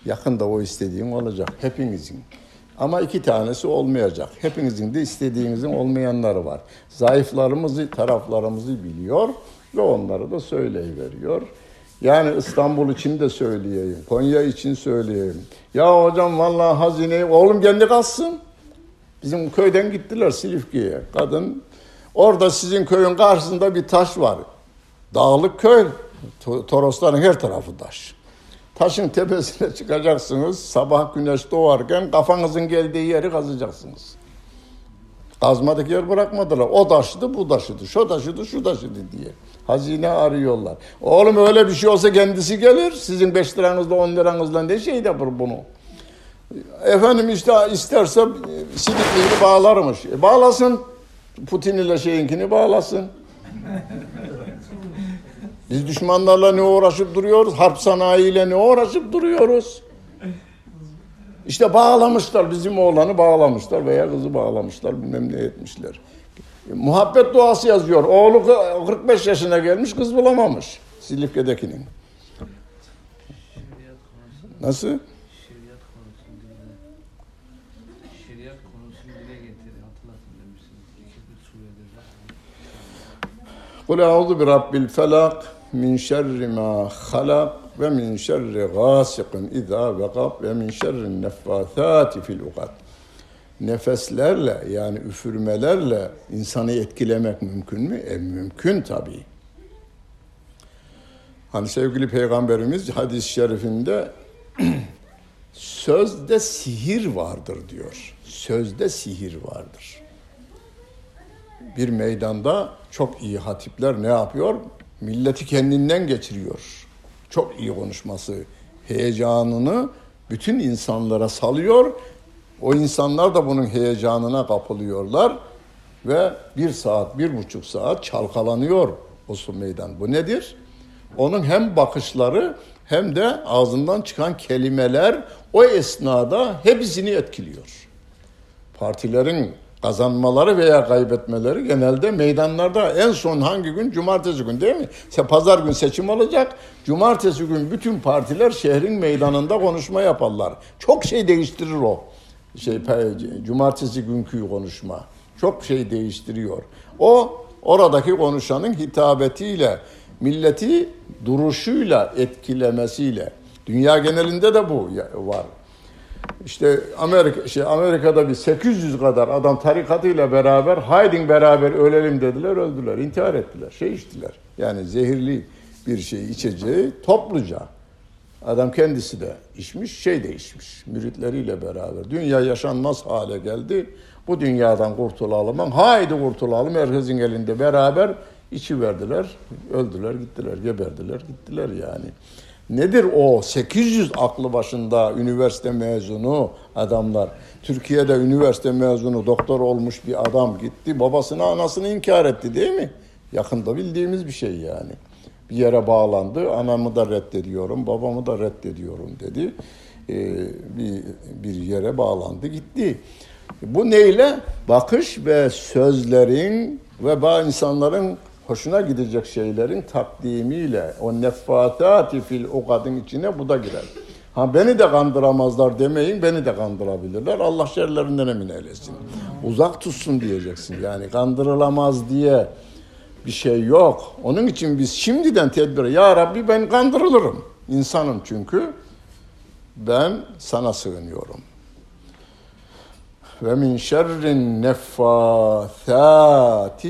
Yakında o istediğin olacak hepinizin. Ama iki tanesi olmayacak. Hepinizin de istediğinizin olmayanları var. Zayıflarımızı, taraflarımızı biliyor ve onları da söyleyiveriyor. Yani İstanbul için de söyleyeyim, Konya için söyleyeyim. Ya hocam vallahi hazineyi, oğlum kendi kalsın. Bizim köyden gittiler Silifke'ye. Kadın, orada sizin köyün karşısında bir taş var. Dağlık köy, Torosların her tarafı taş. Taşın tepesine çıkacaksınız. Sabah güneş doğarken kafanızın geldiği yeri kazacaksınız. Kazmadık yer bırakmadılar. O taşıdı, bu taşıdı, şu taşıdı, şu taşıdı diye. Hazine arıyorlar. Oğlum öyle bir şey olsa kendisi gelir. Sizin beş liranızla, on liranızla ne şey yapar bunu? Efendim işte isterse sidikliğini bağlarmış. E bağlasın. Putin ile şeyinkini bağlasın. Biz düşmanlarla ne uğraşıp duruyoruz? Harp sanayiyle ne uğraşıp duruyoruz? İşte bağlamışlar bizim oğlanı bağlamışlar veya kızı bağlamışlar bilmem ne etmişler. Muhabbet duası yazıyor. Oğlu 45 yaşına gelmiş kız bulamamış. Silifke'dekinin. Nasıl? Kul a'udhu bi rabbil felak min şerri ma halak ve min şerri gasikin izâ vekab ve min şerri neffâthâti fil ukad. Nefeslerle yani üfürmelerle insanı etkilemek mümkün mü? E mümkün tabii. Hani sevgili peygamberimiz hadis-i şerifinde sözde sihir vardır diyor. Sözde sihir vardır. Bir meydanda çok iyi hatipler ne yapıyor? Milleti kendinden geçiriyor. Çok iyi konuşması, heyecanını bütün insanlara salıyor. O insanlar da bunun heyecanına kapılıyorlar ve bir saat, bir buçuk saat çalkalanıyor o su meydan. Bu nedir? Onun hem bakışları hem de ağzından çıkan kelimeler o esnada hepsini etkiliyor. Partilerin kazanmaları veya kaybetmeleri genelde meydanlarda en son hangi gün? Cumartesi gün değil mi? Pazar gün seçim olacak. Cumartesi gün bütün partiler şehrin meydanında konuşma yaparlar. Çok şey değiştirir o. Şey cumartesi günkü konuşma. Çok şey değiştiriyor. O oradaki konuşanın hitabetiyle, milleti duruşuyla etkilemesiyle. Dünya genelinde de bu var. İşte Amerika şey Amerika'da bir 800 kadar adam tarikatıyla beraber haydin beraber ölelim dediler öldüler intihar ettiler şey içtiler yani zehirli bir şey içeceği topluca adam kendisi de içmiş şey de içmiş müritleriyle beraber dünya yaşanmaz hale geldi bu dünyadan kurtulalım haydi kurtulalım herkesin elinde beraber içi verdiler öldüler gittiler geberdiler gittiler yani. Nedir o 800 aklı başında üniversite mezunu adamlar? Türkiye'de üniversite mezunu doktor olmuş bir adam gitti babasını anasını inkar etti değil mi? Yakında bildiğimiz bir şey yani. Bir yere bağlandı anamı da reddediyorum babamı da reddediyorum dedi. Ee, bir, bir yere bağlandı gitti. Bu neyle? Bakış ve sözlerin ve bazı insanların hoşuna gidecek şeylerin takdimiyle o neffatati fil ukadın içine bu da girer. Ha beni de kandıramazlar demeyin, beni de kandırabilirler. Allah şerlerinden emin eylesin. Uzak tutsun diyeceksin. Yani kandırılamaz diye bir şey yok. Onun için biz şimdiden tedbir, ya Rabbi ben kandırılırım. İnsanım çünkü. Ben sana sığınıyorum. ve min şerrin neffathati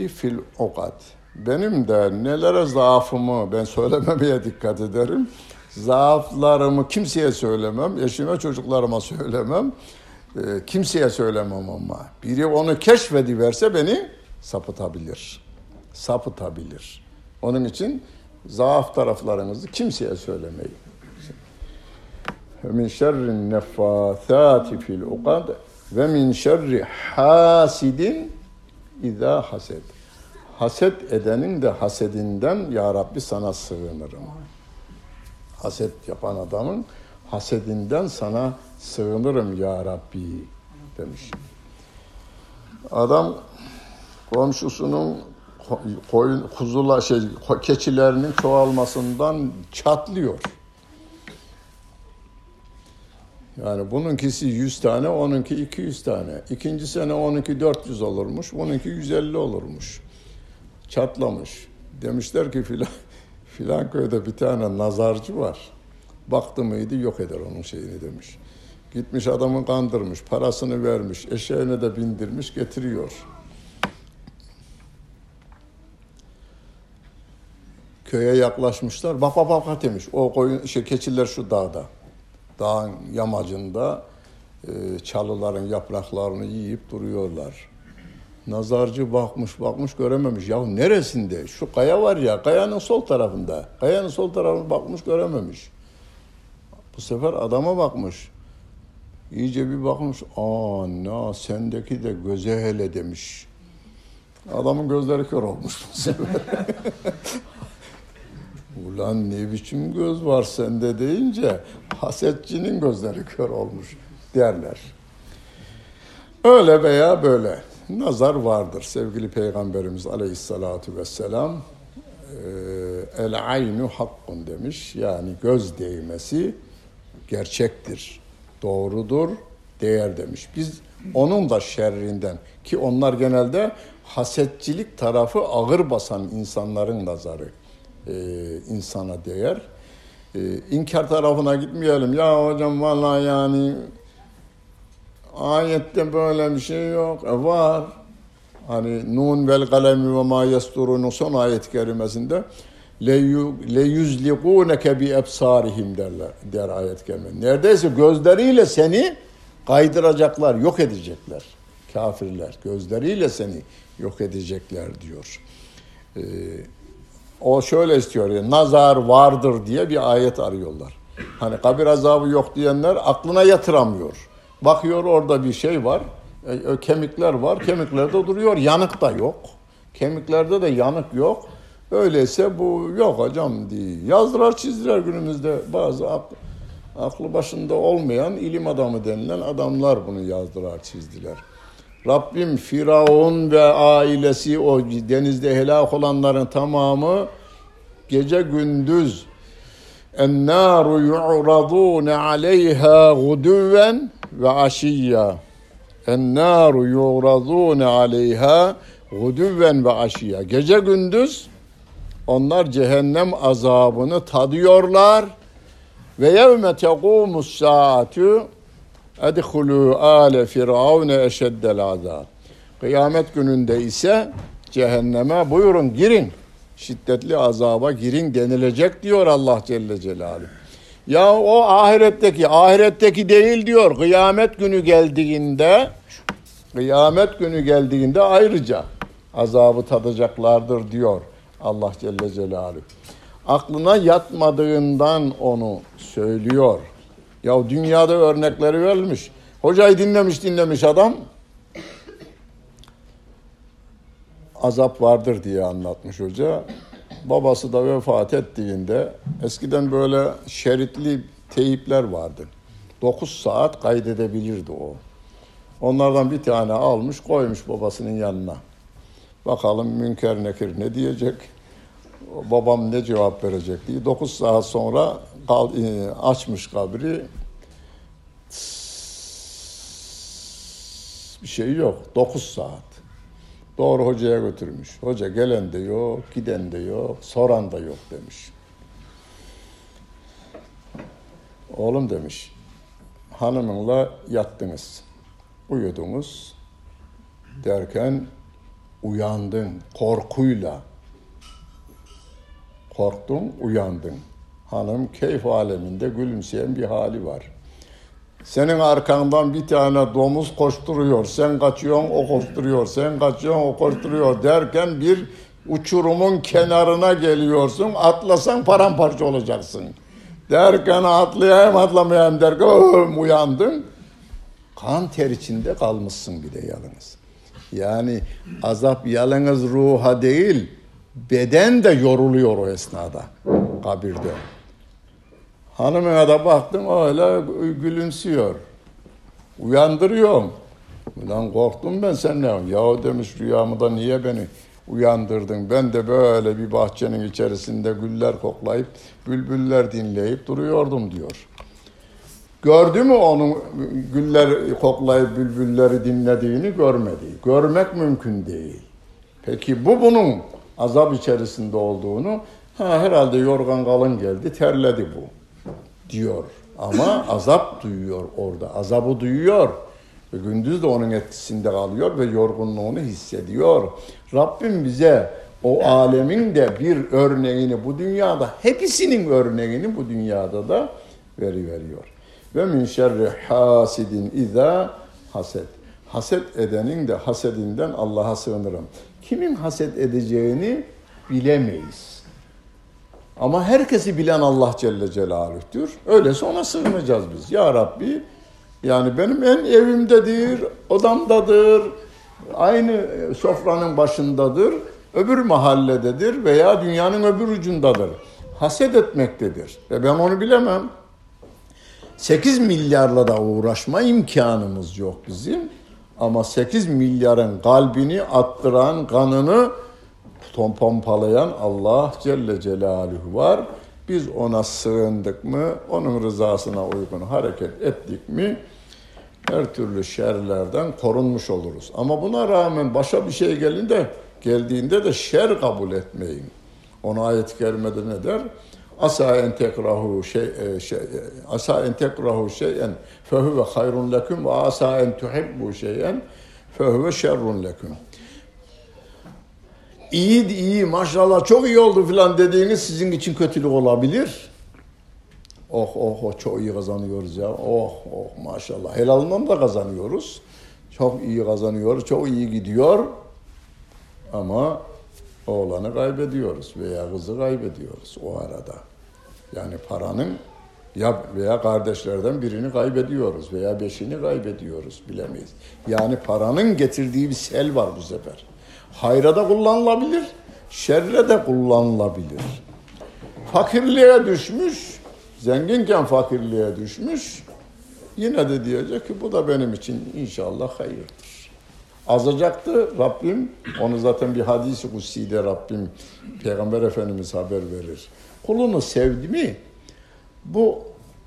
fil ukad. Benim de nelere zaafımı ben söylememeye dikkat ederim. Zaaflarımı kimseye söylemem, eşime çocuklarıma söylemem. E, kimseye söylemem ama. Biri onu keşfediverse beni sapıtabilir. Sapıtabilir. Onun için zaaf taraflarınızı kimseye söylemeyin. min şerrin neffathati fil ukad ve min şerri hasidin izâ hased. Haset edenin de hasedinden ya Rabbi sana sığınırım. Haset yapan adamın hasedinden sana sığınırım ya Rabbi demiş. Adam komşusunun koyun kuzula şey keçilerinin çoğalmasından çatlıyor. Yani bununkisi 100 tane, onunki 200 tane. İkinci sene onunki 400 olurmuş, bununki 150 olurmuş. Çatlamış. Demişler ki filan, filan köyde bir tane nazarcı var. Baktı mıydı yok eder onun şeyini demiş. Gitmiş adamı kandırmış, parasını vermiş, eşeğine de bindirmiş, getiriyor. Köye yaklaşmışlar, bak bak bak demiş. O koyun, şey, keçiler şu dağda dağın yamacında e, çalıların yapraklarını yiyip duruyorlar. Nazarcı bakmış bakmış görememiş. Ya neresinde? Şu kaya var ya kayanın sol tarafında. Kayanın sol tarafına bakmış görememiş. Bu sefer adama bakmış. İyice bir bakmış. Aa na sendeki de göze hele demiş. Adamın gözleri kör olmuş bu sefer. Ulan ne biçim göz var sende deyince hasetçinin gözleri kör olmuş derler. Öyle veya böyle nazar vardır. Sevgili Peygamberimiz aleyhissalatu vesselam el aynu hakkun demiş. Yani göz değmesi gerçektir, doğrudur, değer demiş. Biz onun da şerrinden ki onlar genelde hasetçilik tarafı ağır basan insanların nazarı e, insana değer. E, inkar tarafına gitmeyelim. Ya hocam vallahi yani ayette böyle bir şey yok. E, var. Hani Nun vel kalemi ve ma yesturunun son ayet kerimesinde le yüzlikuneke bi ebsarihim derler der ayet kerime. Neredeyse gözleriyle seni kaydıracaklar, yok edecekler. Kafirler gözleriyle seni yok edecekler diyor. Ee, o şöyle istiyor ya, nazar vardır diye bir ayet arıyorlar. Hani kabir azabı yok diyenler aklına yatıramıyor. Bakıyor orada bir şey var, e, kemikler var, kemiklerde duruyor, yanık da yok. Kemiklerde de yanık yok. Öyleyse bu yok hocam diye. Yazdılar çizdiler günümüzde bazı aklı, aklı başında olmayan ilim adamı denilen adamlar bunu yazdılar çizdiler. Rabbim Firavun ve ailesi o denizde helak olanların tamamı gece gündüz aleyhâ guduven ve aşiyya. Ennâru yu'radûne aleyhâ guduven ve aşiyya. Gece gündüz onlar cehennem azabını tadıyorlar ve yevme tequmus saatü Edhulu ale firavune eşeddel azab. Kıyamet gününde ise cehenneme buyurun girin. Şiddetli azaba girin denilecek diyor Allah Celle Celaluhu. Ya o ahiretteki, ahiretteki değil diyor. Kıyamet günü geldiğinde, kıyamet günü geldiğinde ayrıca azabı tadacaklardır diyor Allah Celle Celaluhu. Aklına yatmadığından onu söylüyor. Ya dünyada örnekleri verilmiş. Hocayı dinlemiş dinlemiş adam. Azap vardır diye anlatmış hoca. Babası da vefat ettiğinde eskiden böyle şeritli teyipler vardı. 9 saat kaydedebilirdi o. Onlardan bir tane almış koymuş babasının yanına. Bakalım münker nekir ne diyecek? Babam ne cevap verecek diye. 9 saat sonra e, açmış kabri. Bir şey yok. 9 saat. Doğru hocaya götürmüş. Hoca gelen de yok, giden de yok, soran da yok demiş. Oğlum demiş, hanımınla yattınız. Uyudunuz derken uyandın korkuyla. Korktun, uyandın. Hanım keyif aleminde gülümseyen bir hali var. Senin arkandan bir tane domuz koşturuyor. Sen kaçıyorsun, o koşturuyor. Sen kaçıyorsun, o koşturuyor derken bir uçurumun kenarına geliyorsun. Atlasan paramparça olacaksın. Derken atlayayım atlamayayım derken öm, uyandın. Kan ter içinde kalmışsın bir de yalnız. Yani azap yalnız ruha değil, beden de yoruluyor o esnada kabirde. Hanımına da baktım öyle gülümsüyor. Uyandırıyorum. Ulan korktum ben senden. Yahu demiş rüyamda niye beni uyandırdın? Ben de böyle bir bahçenin içerisinde güller koklayıp, bülbüller dinleyip duruyordum diyor. Gördü mü onun güller koklayıp bülbülleri dinlediğini görmedi. Görmek mümkün değil. Peki bu bunun azap içerisinde olduğunu ha herhalde yorgan kalın geldi terledi bu diyor. Ama azap duyuyor orada. Azabı duyuyor. Ve gündüz de onun etkisinde kalıyor ve yorgunluğunu hissediyor. Rabbim bize o alemin de bir örneğini bu dünyada, hepsinin örneğini bu dünyada da veri veriyor. Ve min şerri hasidin iza haset. Haset edenin de hasedinden Allah'a sığınırım. Kimin haset edeceğini bilemeyiz. Ama herkesi bilen Allah Celle Celaluh'tür. Öyleyse ona sığınacağız biz. Ya Rabbi yani benim en evimdedir, odamdadır, aynı sofranın başındadır, öbür mahallededir veya dünyanın öbür ucundadır. Haset etmektedir. Ve ben onu bilemem. 8 milyarla da uğraşma imkanımız yok bizim. Ama 8 milyarın kalbini attıran, kanını pompalayan Allah Celle Celaluhu var. Biz ona sığındık mı, onun rızasına uygun hareket ettik mi, her türlü şerlerden korunmuş oluruz. Ama buna rağmen başa bir şey gelinde, geldiğinde de şer kabul etmeyin. Ona ayet-i kerimede ne der? Asa en tekrahu şey, e, şey asa en tekrahu şeyen fehuve hayrun leküm ve asa en tuhibbu şeyen fehuve şerrun leküm iyi iyi maşallah çok iyi oldu filan dediğiniz sizin için kötülük olabilir. Oh oh oh çok iyi kazanıyoruz ya. Oh oh maşallah. Helalından da kazanıyoruz. Çok iyi kazanıyoruz. Çok iyi gidiyor. Ama oğlanı kaybediyoruz veya kızı kaybediyoruz o arada. Yani paranın ya veya kardeşlerden birini kaybediyoruz veya beşini kaybediyoruz bilemeyiz. Yani paranın getirdiği bir sel var bu sefer. Hayra da kullanılabilir, şerre de kullanılabilir. Fakirliğe düşmüş, zenginken fakirliğe düşmüş, yine de diyecek ki bu da benim için inşallah hayırdır. Azacaktı Rabbim, onu zaten bir hadisi kutsiyle Rabbim, Peygamber Efendimiz haber verir. Kulunu sevdi mi, bu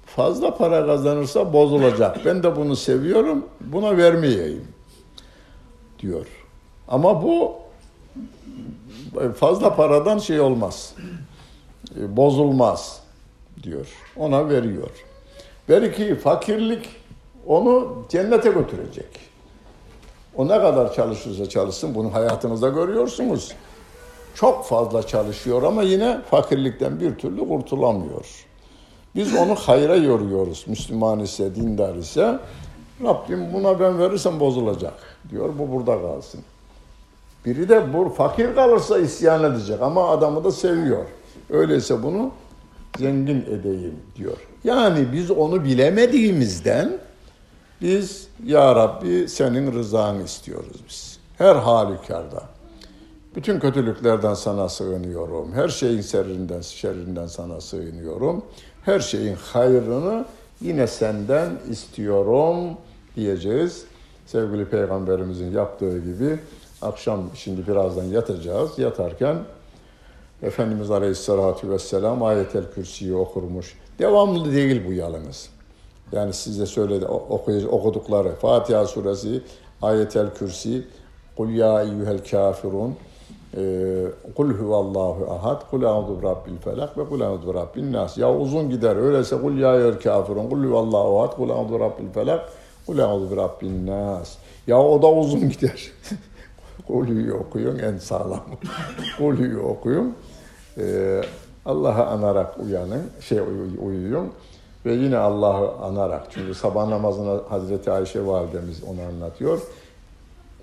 fazla para kazanırsa bozulacak. Ben de bunu seviyorum, buna vermeyeyim diyor. Ama bu fazla paradan şey olmaz. E, bozulmaz diyor. Ona veriyor. Belki fakirlik onu cennete götürecek. O ne kadar çalışırsa çalışsın bunu hayatınızda görüyorsunuz. Çok fazla çalışıyor ama yine fakirlikten bir türlü kurtulamıyor. Biz onu hayra yoruyoruz. Müslüman ise, dindar ise Rabbim buna ben verirsem bozulacak diyor. Bu burada kalsın. Biri de bu fakir kalırsa isyan edecek ama adamı da seviyor. Öyleyse bunu zengin edeyim diyor. Yani biz onu bilemediğimizden biz ya Rabbi senin rızanı istiyoruz biz. Her halükarda. Bütün kötülüklerden sana sığınıyorum. Her şeyin şerrinden, şerrinden sana sığınıyorum. Her şeyin hayrını yine senden istiyorum diyeceğiz. Sevgili Peygamberimizin yaptığı gibi Akşam şimdi birazdan yatacağız. Yatarken Efendimiz Aleyhisselatü Vesselam ayetel kürsüyü okurmuş. Devamlı değil bu yalnız. Yani size söyledi okudukları Fatiha suresi, ayetel kürsi, Kul ya eyyuhel kafirun, e, Kul huvallahu ahad, Kul a'udhu rabbil felak ve Kul a'udhu rabbin nas. Ya uzun gider öyleyse Kul ya eyyuhel kafirun, Kul huvallahu ahad, Kul a'udhu rabbil felak, Kul bi rabbin nas. Ya o da uzun gider. Kulü'yü okuyun en sağlam. Kulü'yü okuyun. Ee, Allah'ı anarak uyanın, şey uy- uyuyun ve yine Allah'ı anarak. Çünkü sabah namazına Hazreti Ayşe validemiz onu anlatıyor.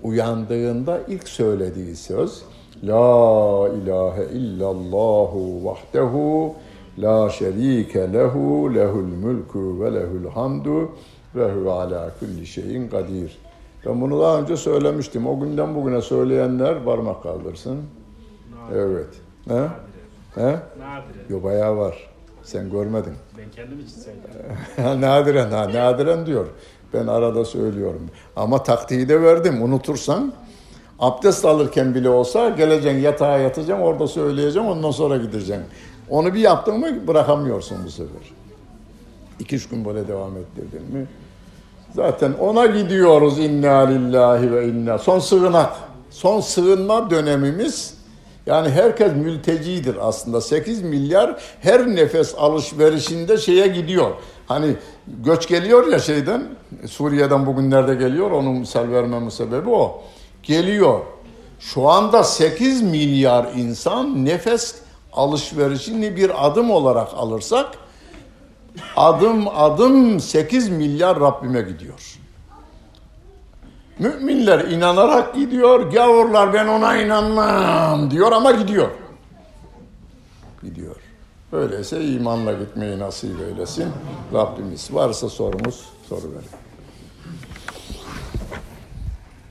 Uyandığında ilk söylediği söz La ilahe illallahu vahdehu la şerike lehu lehul mulku ve lehul hamdu ve huve ala kulli şeyin kadir. Ben bunu daha önce söylemiştim. O günden bugüne söyleyenler parmak kaldırsın. Evet. He? He? Nadire. Yo bayağı var. Sen görmedin. Ben kendim için söyledim. nadiren ha, nadiren diyor. Ben arada söylüyorum. Ama taktiği de verdim. Unutursan abdest alırken bile olsa geleceksin yatağa yatacaksın orada söyleyeceksin ondan sonra gideceksin. Onu bir yaptın mı bırakamıyorsun bu sefer. İki üç gün böyle devam ettirdin mi? Zaten ona gidiyoruz inna lillahi ve inna. Son sığınak. Son sığınma dönemimiz yani herkes mültecidir aslında. 8 milyar her nefes alışverişinde şeye gidiyor. Hani göç geliyor ya şeyden, Suriye'den bugünlerde geliyor. Onun misal vermemin sebebi o. Geliyor. Şu anda 8 milyar insan nefes alışverişini bir adım olarak alırsak adım adım 8 milyar Rabbime gidiyor. Müminler inanarak gidiyor, gavurlar ben ona inanmam diyor ama gidiyor. Gidiyor. Öyleyse imanla gitmeyi nasip eylesin. Rabbimiz varsa sorumuz soru verin.